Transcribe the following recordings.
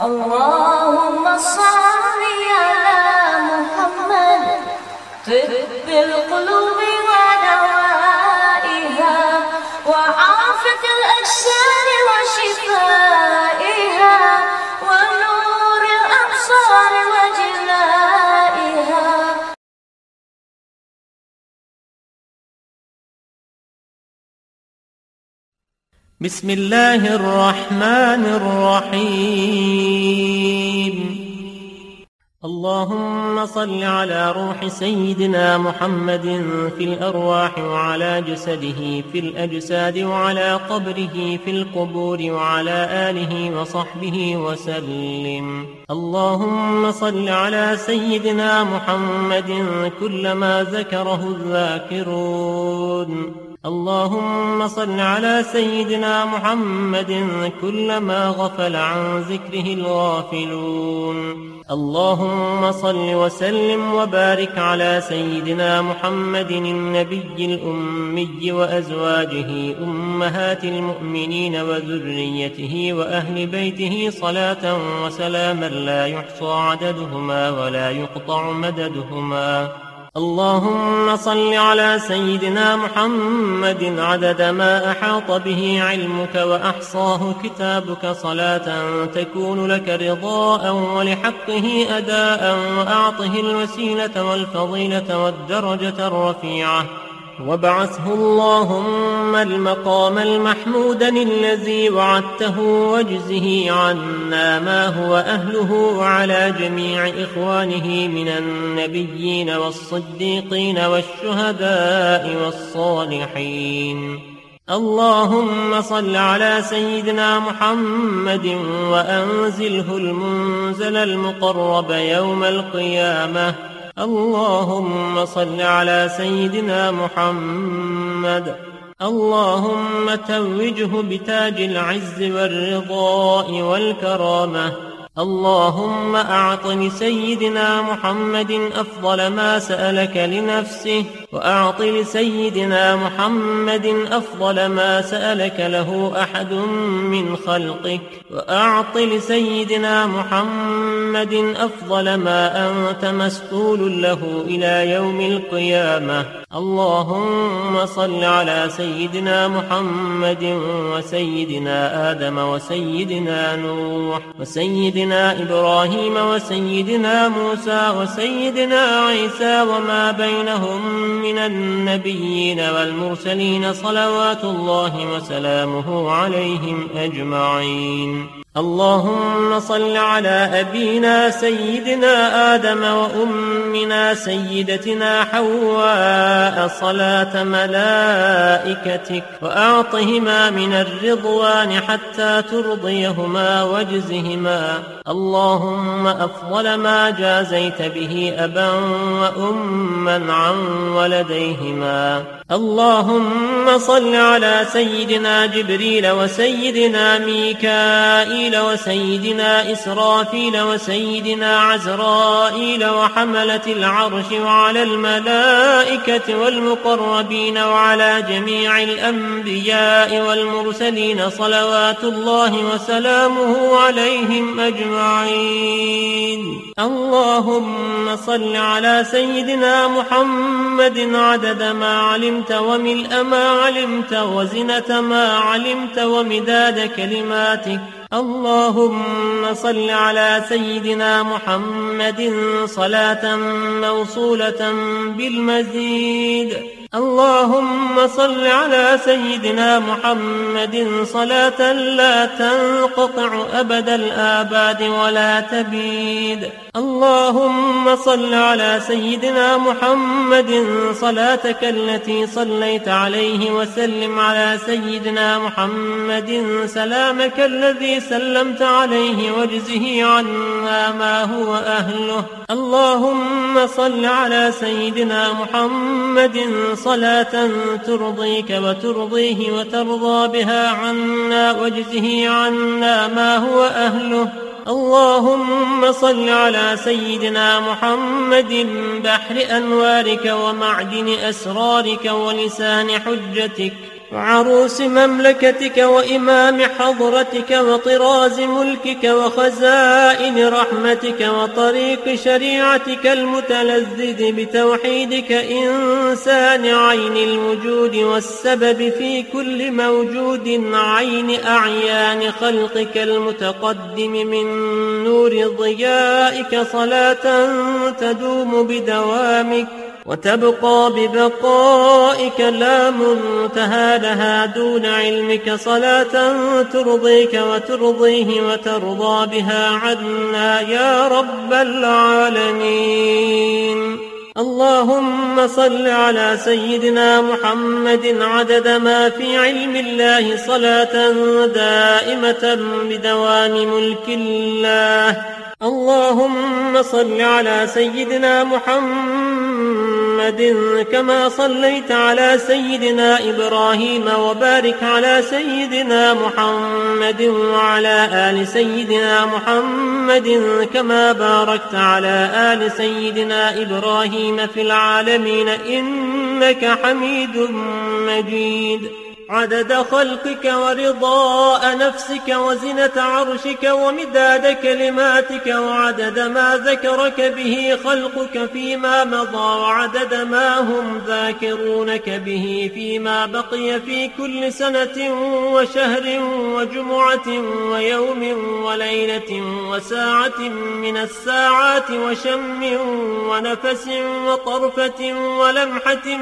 اللهم صل على بسم الله الرحمن الرحيم. اللهم صل على روح سيدنا محمد في الأرواح وعلى جسده في الأجساد وعلى قبره في القبور وعلى آله وصحبه وسلم. اللهم صل على سيدنا محمد كلما ذكره الذاكرون. اللهم صل على سيدنا محمد كلما غفل عن ذكره الغافلون. اللهم صل وسلم وبارك على سيدنا محمد النبي الأمي وأزواجه أمهات المؤمنين وذريته وأهل بيته صلاة وسلاما لا يحصى عددهما ولا يقطع مددهما. اللهم صل على سيدنا محمد عدد ما أحاط به علمك وأحصاه كتابك صلاة تكون لك رضاء ولحقه أداء وأعطه الوسيلة والفضيلة والدرجة الرفيعة. وابعثه اللهم المقام المحمودا الذي وعدته واجزه عنا ما هو أهله وعلى جميع إخوانه من النبيين والصديقين والشهداء والصالحين. اللهم صل على سيدنا محمد وأنزله المنزل المقرب يوم القيامة. اللهم صل على سيدنا محمد. اللهم توجه بتاج العز والرضاء والكرامة. اللهم أعط لسيدنا محمد أفضل ما سألك لنفسه وأعط لسيدنا محمد أفضل ما سألك له أحد من خلقك وأعط لسيدنا محمد أفضل ما أنت مسؤول له إلى يوم القيامة. اللهم صل على سيدنا محمد وسيدنا آدم وسيدنا نوح وسيدنا إبراهيم وسيدنا موسى وسيدنا عيسى وما بينهم من النبيين والمرسلين صلوات الله وسلامه عليهم أجمعين اللهم صل على أبينا سيدنا آدم وأمنا سيدتنا حواء صلاة ملائكتك وأعطهما من الرضوان حتى ترضيهما واجزهما. اللهم أفضل ما جازيت به أبا وأما عن ولديهما. اللهم صل على سيدنا جبريل وسيدنا ميكائيل وسيدنا إسرافيل وسيدنا عزرائيل وحملة العرش وعلى الملائكة والمقربين وعلى جميع الأنبياء والمرسلين صلوات الله وسلامه عليهم أجمعين. اللهم صل على سيدنا محمد عدد ما علمت وملء ما علمت وزنة ما علمت ومداد كلماتك. اللهم صل على سيدنا محمد صلاة موصولة بالمزيد. اللهم صل على سيدنا محمد صلاة لا تنقطع أبد الآباد ولا تبيد. اللهم صل على سيدنا محمد صلاتك التي صليت عليه وسلم على سيدنا محمد سلامك الذي سلمت عليه واجزه عنا ما هو أهله. اللهم صل على سيدنا محمد صلاة ترضيك وترضيه وترضى بها عنا واجزه عنا ما هو أهله. اللهم صل على سيدنا محمد بحر أنوارك ومعدن أسرارك ولسان حجتك. وعروس مملكتك وإمام حضرتك وطراز ملكك وخزائن رحمتك وطريق شريعتك المتلذذ بتوحيدك إنسان عين الوجود والسبب في كل موجود عين أعيان خلقك المتقدم من نور ضيائك صلاة تدوم بدوامك وتبقى ببقائك لا منتهى لها دون علمك صلاة ترضيك وترضيه وترضى بها عنا يا رب العالمين. اللهم صل على سيدنا محمد عدد ما في علم الله صلاة دائمة بدوام ملك الله. اللهم صل على سيدنا محمد كما صليت على سيدنا إبراهيم وبارك على سيدنا محمد وعلى آل سيدنا محمد كما باركت على آل سيدنا إبراهيم في العالمين إنك حميد مجيد. عدد خلقك ورضاء نفسك وزنة عرشك ومداد كلماتك وعدد ما ذكرك به خلقك فيما مضى وعدد ما هم ذاكرونك به فيما بقي في كل سنة وشهر وجمعة ويوم وليلة وساعة من الساعات وشم ونفس وطرفة ولمحة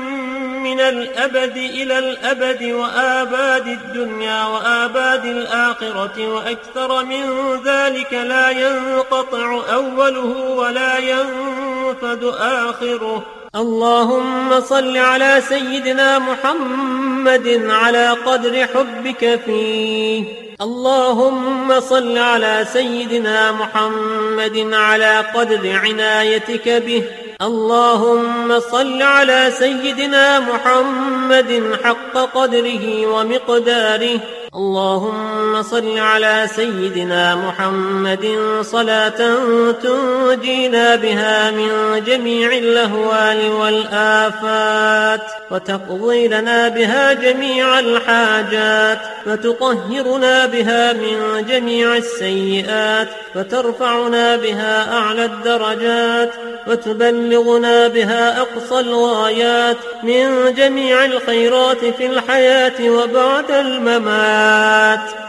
من الأبد إلى الأبد وآباد الدنيا وآباد الآخرة وأكثر من ذلك لا ينقطع أوله ولا ينفد آخره. اللهم صل على سيدنا محمد على قدر حبك فيه. اللهم صل على سيدنا محمد على قدر عنايتك به. اللهم صل على سيدنا محمد حق قدره ومقداره اللهم صل على سيدنا محمد صلاة تنجينا بها من جميع الأهوال والآفات وتقضي لنا بها جميع الحاجات وتطهرنا بها من جميع السيئات وترفعنا بها أعلى الدرجات وتبلغنا بها أقصى الغايات من جميع الخيرات في الحياة وبعد الممات.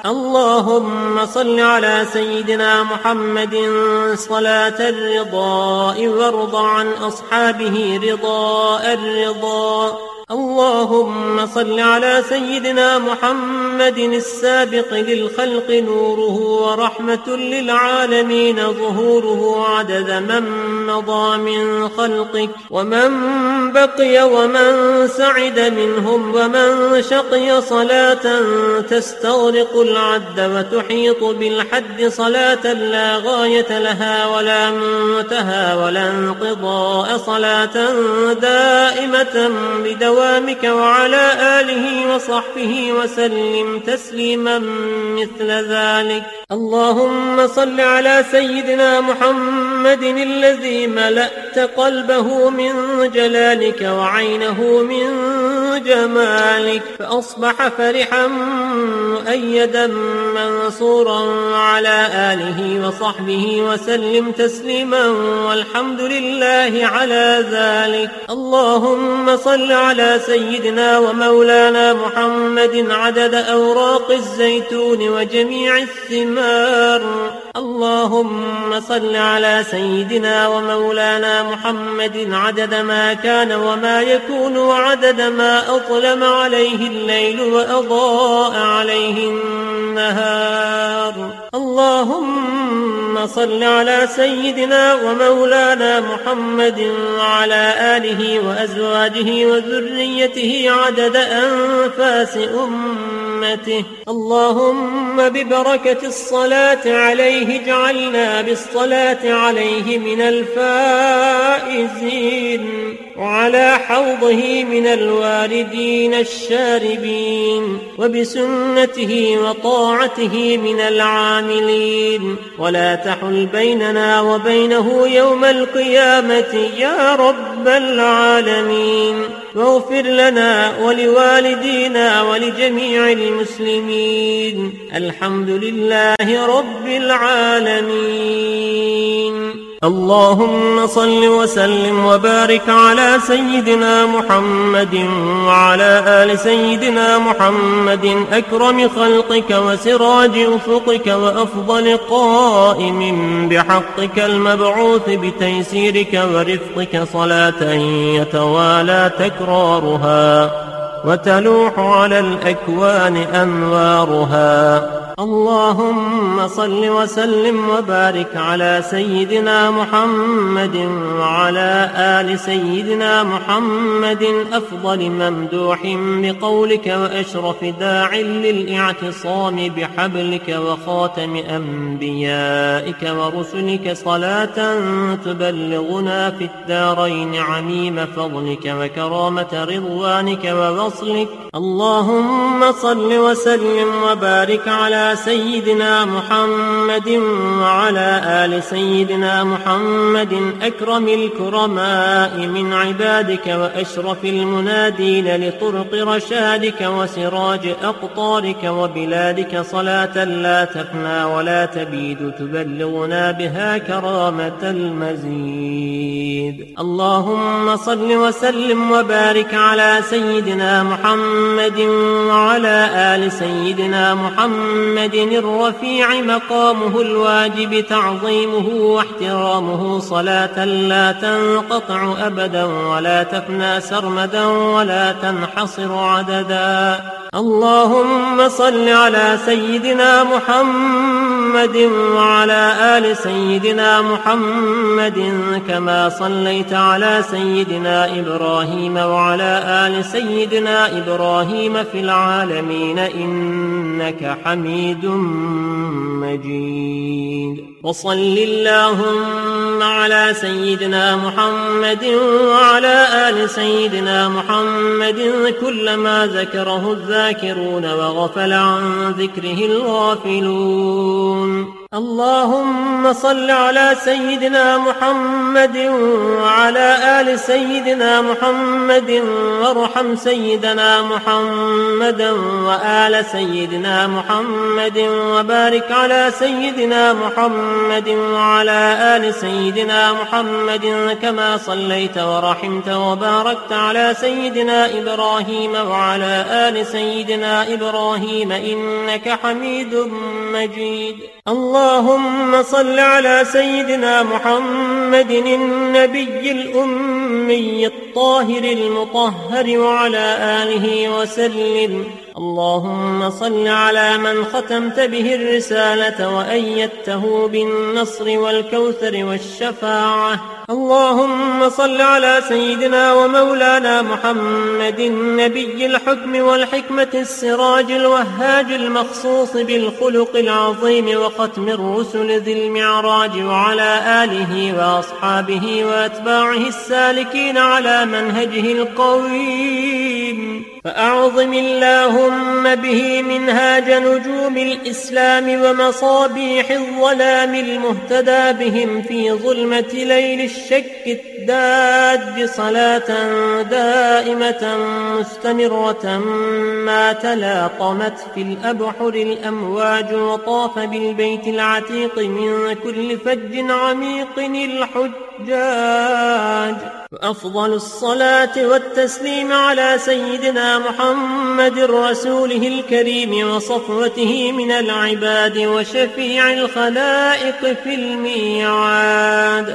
اللهم صل على سيدنا محمد صلاة الرضاء وارض عن أصحابه رضاء الرضا. اللهم صل على سيدنا محمد السابق للخلق نوره ورحمة للعالمين ظهوره عدد من مضى من خلقك. ومن بقي ومن سعد منهم ومن شقي صلاة تستغرق العد وتحيط بالحد صلاة لا غاية لها ولا منتهى ولا انقضاء صلاة دائمة بدوام دوامك وعلى آله وصحبه وسلم تسليما مثل ذلك. اللهم صل على سيدنا محمد الذي ملأت قلبه من جلالك وعينه من جمالك فأصبح فرحا مؤيدا منصورا على آله وصحبه وسلم تسليما والحمد لله على ذلك. اللهم صل على سيدنا ومولانا محمد عدد أوراق الزيتون وجميع الثمار. اللهم صل على سيدنا ومولانا محمد عدد ما كان وما يكون وعدد ما أظلم عليه الليل وأضاء عليه النهار. اللهم صل على سيدنا ومولانا محمد وعلى آله وأزواجه وذريته عدد أنفاس أمته. اللهم ببركة الصلاة عليه اجعلنا بالصلاة عليه من الفائزين. وعلى حوضه من الواردين الشاربين وبسنته وطاعته من العاملين. ولا تحل بيننا وبينه يوم القيامة يا رب العالمين. واغفر لنا ولوالدينا ولجميع المسلمين. الحمد لله رب العالمين. اللهم صل وسلم وبارك على سيدنا محمد وعلى آل سيدنا محمد. أكرم خلقك وسراج أفقك وأفضل قائم بحقك المبعوث بتيسيرك ورفقك صلاة يتوالى تكرارها وتلوح على الأكوان أنوارها. اللهم صل وسلم وبارك على سيدنا محمد وعلى آل سيدنا محمد أفضل ممدوح بقولك وأشرف داع للإعتصام بحبلك وخاتم أنبيائك ورسلك صلاة تبلغنا في الدارين عميم فضلك وكرامة رضوانك ووصلك اللهم صل وسلم وبارك على سيدنا محمد وعلى آل سيدنا محمد. أكرم الكرماء من عبادك وأشرف المنادين لطرق رشادك وسراج أقطارك وبلادك. صلاة لا تفنى ولا تبيد تبلغنا بها كرامة المزيد. اللهم صل وسلم وبارك على سيدنا محمد وعلى آل سيدنا محمد. الرفيع مقامه الواجب تعظيمه واحترامه. صلاة لا تنقطع أبدا ولا تفنى سرمدا ولا تنحصر عددا. اللهم صل على سيدنا محمد وعلى آل سيدنا محمد كما صليت على سيدنا إبراهيم وعلى آل سيدنا إبراهيم في العالمين إنك حميد مجيد. وصل اللهم على سيدنا محمد وعلى آل سيدنا محمد كلما ذكره الذاكرون وغفل عن ذكره الغافلون. اللهم صل على سيدنا محمد وعلى آل سيدنا محمد وارحم سيدنا محمدا وآل سيدنا محمد وبارك على سيدنا محمد وعلى آل سيدنا محمد كما صليت ورحمت وباركت على سيدنا إبراهيم وعلى آل سيدنا إبراهيم إنك حميد مجيد. اللهم صل على سيدنا محمد النبي الأمي الطاهر المطهر وعلى آله وسلم. اللهم صل على من ختمت به الرسالة وأيدته بالنصر والكوثر والشفاعة. اللهم صل على سيدنا ومولانا محمد النبي الحكم والحكمة السراج الوهاج المخصوص بالخلق العظيم وختم الرسل ذي المعراج وعلى آله وأصحابه وأتباعه السالكين على منهجه القويم. فأعظم اللهم به منهاج نجوم الإسلام ومصابيح الظلام المهتدى بهم في ظلمة ليل الشك الداج صلاة دائمة مستمرة ما تلاطمت في الأبحر الأمواج وطاف بالبيت العتيق من كل فج عميق الحجاج. وأفضل الصلاة والتسليم على سيدنا محمد رسوله الكريم وصفوته من العباد وشفيع الخلائق في الميعاد.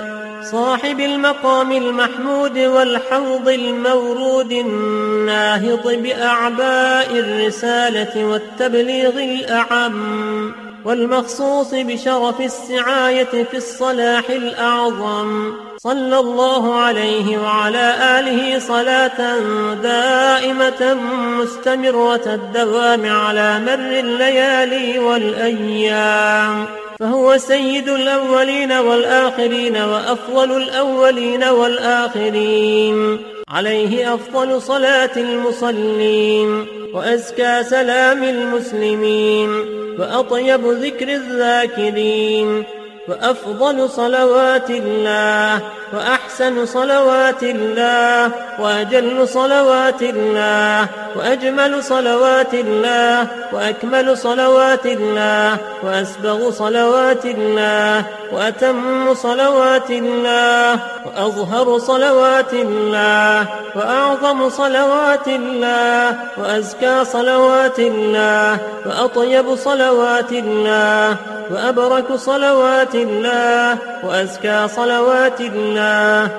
صاحب المقام المحمود والحوض المورود الناهض بأعباء الرسالة والتبليغ الأعم والمخصوص بشرف السعاية في الصلاح الأعظم. صلى الله عليه وعلى آله صلاة دائمة مستمرة الدوام على مر الليالي والأيام. فهو سيد الأولين والآخرين وأفضل الأولين والآخرين. عليه أفضل صلاة المصلين وأزكى سلام المسلمين وأطيب ذكر الذاكرين وأفضل صلوات الله وأحسن صلوات الله وأجل صلوات الله وأجمل صلوات الله وأكمل صلوات الله وأسبغ صلوات الله وأتم صلوات الله وأظهر صلوات الله وأعظم صلوات الله وأزكى صلوات الله وأطيب صلوات الله وأبرك صلوات الله وأزكى صلوات الله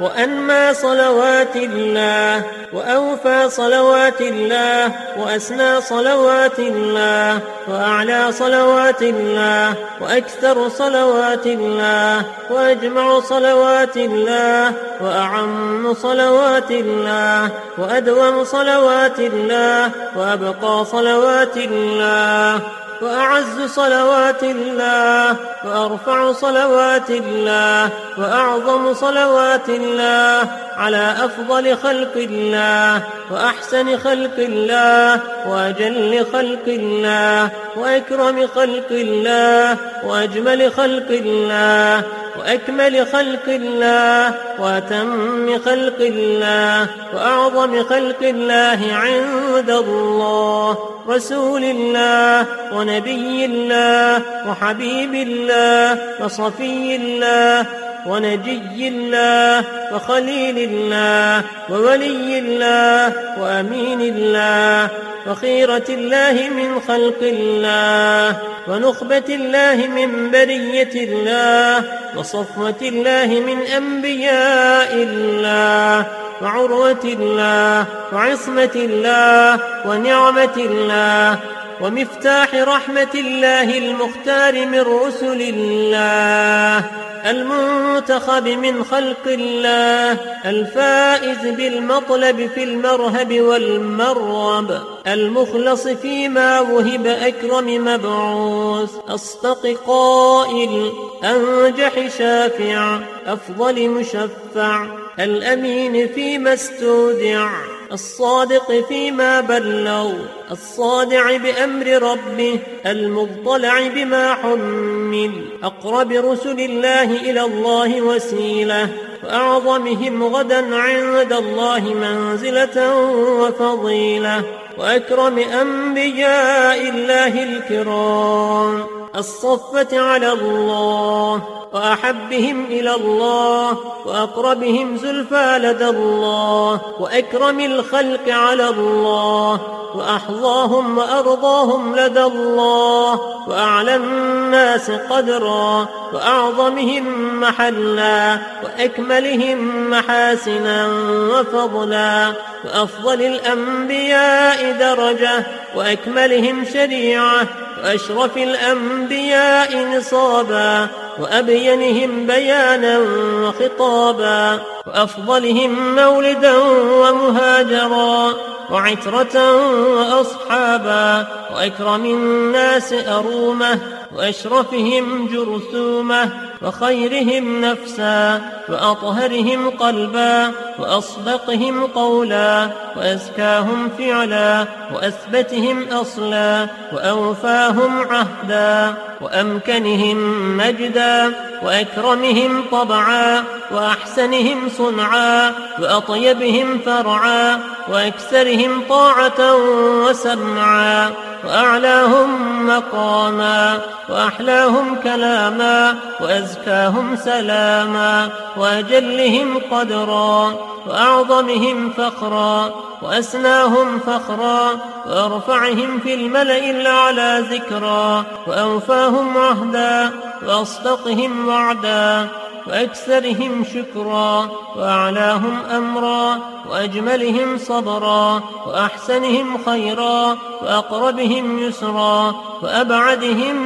وأنمى صلوات الله وأوفى صلوات الله وأسنى صلوات الله وأعلى صلوات الله وأكثر صلوات الله وأجمع صلوات الله وأعم صلوات الله وأدوم صلوات الله وأبقى صلوات الله وأعز صلوات الله وأرفع صلوات الله وأعظم صلوات الله على أفضل خلق الله وأحسن خلق الله وأجل خلق الله وأكرم خلق الله وأجمل خلق الله وأكمل خلق الله وأتم خلق الله وأعظم خلق الله عند الله رسول الله ونبي الله وحبيب الله وصفي الله ونجي الله وخليل الله وولي الله وأمين الله وخيرة الله من خلق الله ونخبة الله من برية الله وصفوة الله من أنبياء الله وعروة الله وعصمة الله ونعمة الله ومفتاح رحمة الله المختار من رسل الله المنتخب من خلق الله الفائز بالمطلب في المرهب والمرغب المخلص فيما وهب أكرم مبعوث أصدق قائل أنجح شافع أفضل مشفع الأمين فيما استودع. الصادق فيما بلغ الصادع بأمر ربه المضطلع بما حمل. أقرب رسل الله إلى الله وسيلة وأعظمهم غدا عند الله منزلة وفضيلة وأكرم أنبياء الله الكرام. الصفة على الله وأحبهم إلى الله وأقربهم زلفى لدى الله وأكرم الخلق على الله وأحظاهم وأرضاهم لدى الله وأعلى الناس قدرا وأعظمهم محلا وأكملهم محاسنا وفضلا وأفضل الأنبياء درجة وأكملهم شريعة وأشرف الأنبياء نصابا وأبينهم بيانا وخطابا وأفضلهم مولدا ومهاجرا وعترة وأصحابا وأكرم الناس أرومة وأشرفهم جرثومة وخيرهم نفسا وأطهرهم قلبا وأصدقهم قولا وأزكاهم فعلا وأثبتهم أصلا وأوفاهم عهدا وأمكنهم مجدا وأكرمهم طبعا وأحسنهم صنعا وأطيبهم فرعا وأكثرهم طاعة وسمعا وأعلاهم مقاما وأحلاهم كلاما وأزكاهم سلاما وأجلهم قدرا وأعظمهم فخرا وأسناهم فخرا وأرفعهم في الملأ الأعلى ذكرا وأوفاهم عهدا وأصدقهم وعدا وأكثرهم شكرا وأعلاهم أمرا وأجملهم صبرا وأحسنهم خيرا وأقربهم يسرا وأبعدهم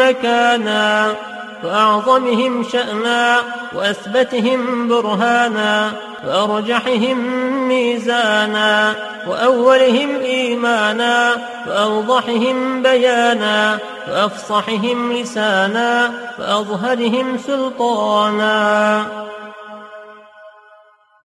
مكانا. وأعظمهم شأنا وأثبتهم برهانا وأرجحهم ميزانا وأولهم إيمانا وأوضحهم بيانا وأفصحهم لسانا وأظهرهم سلطانا.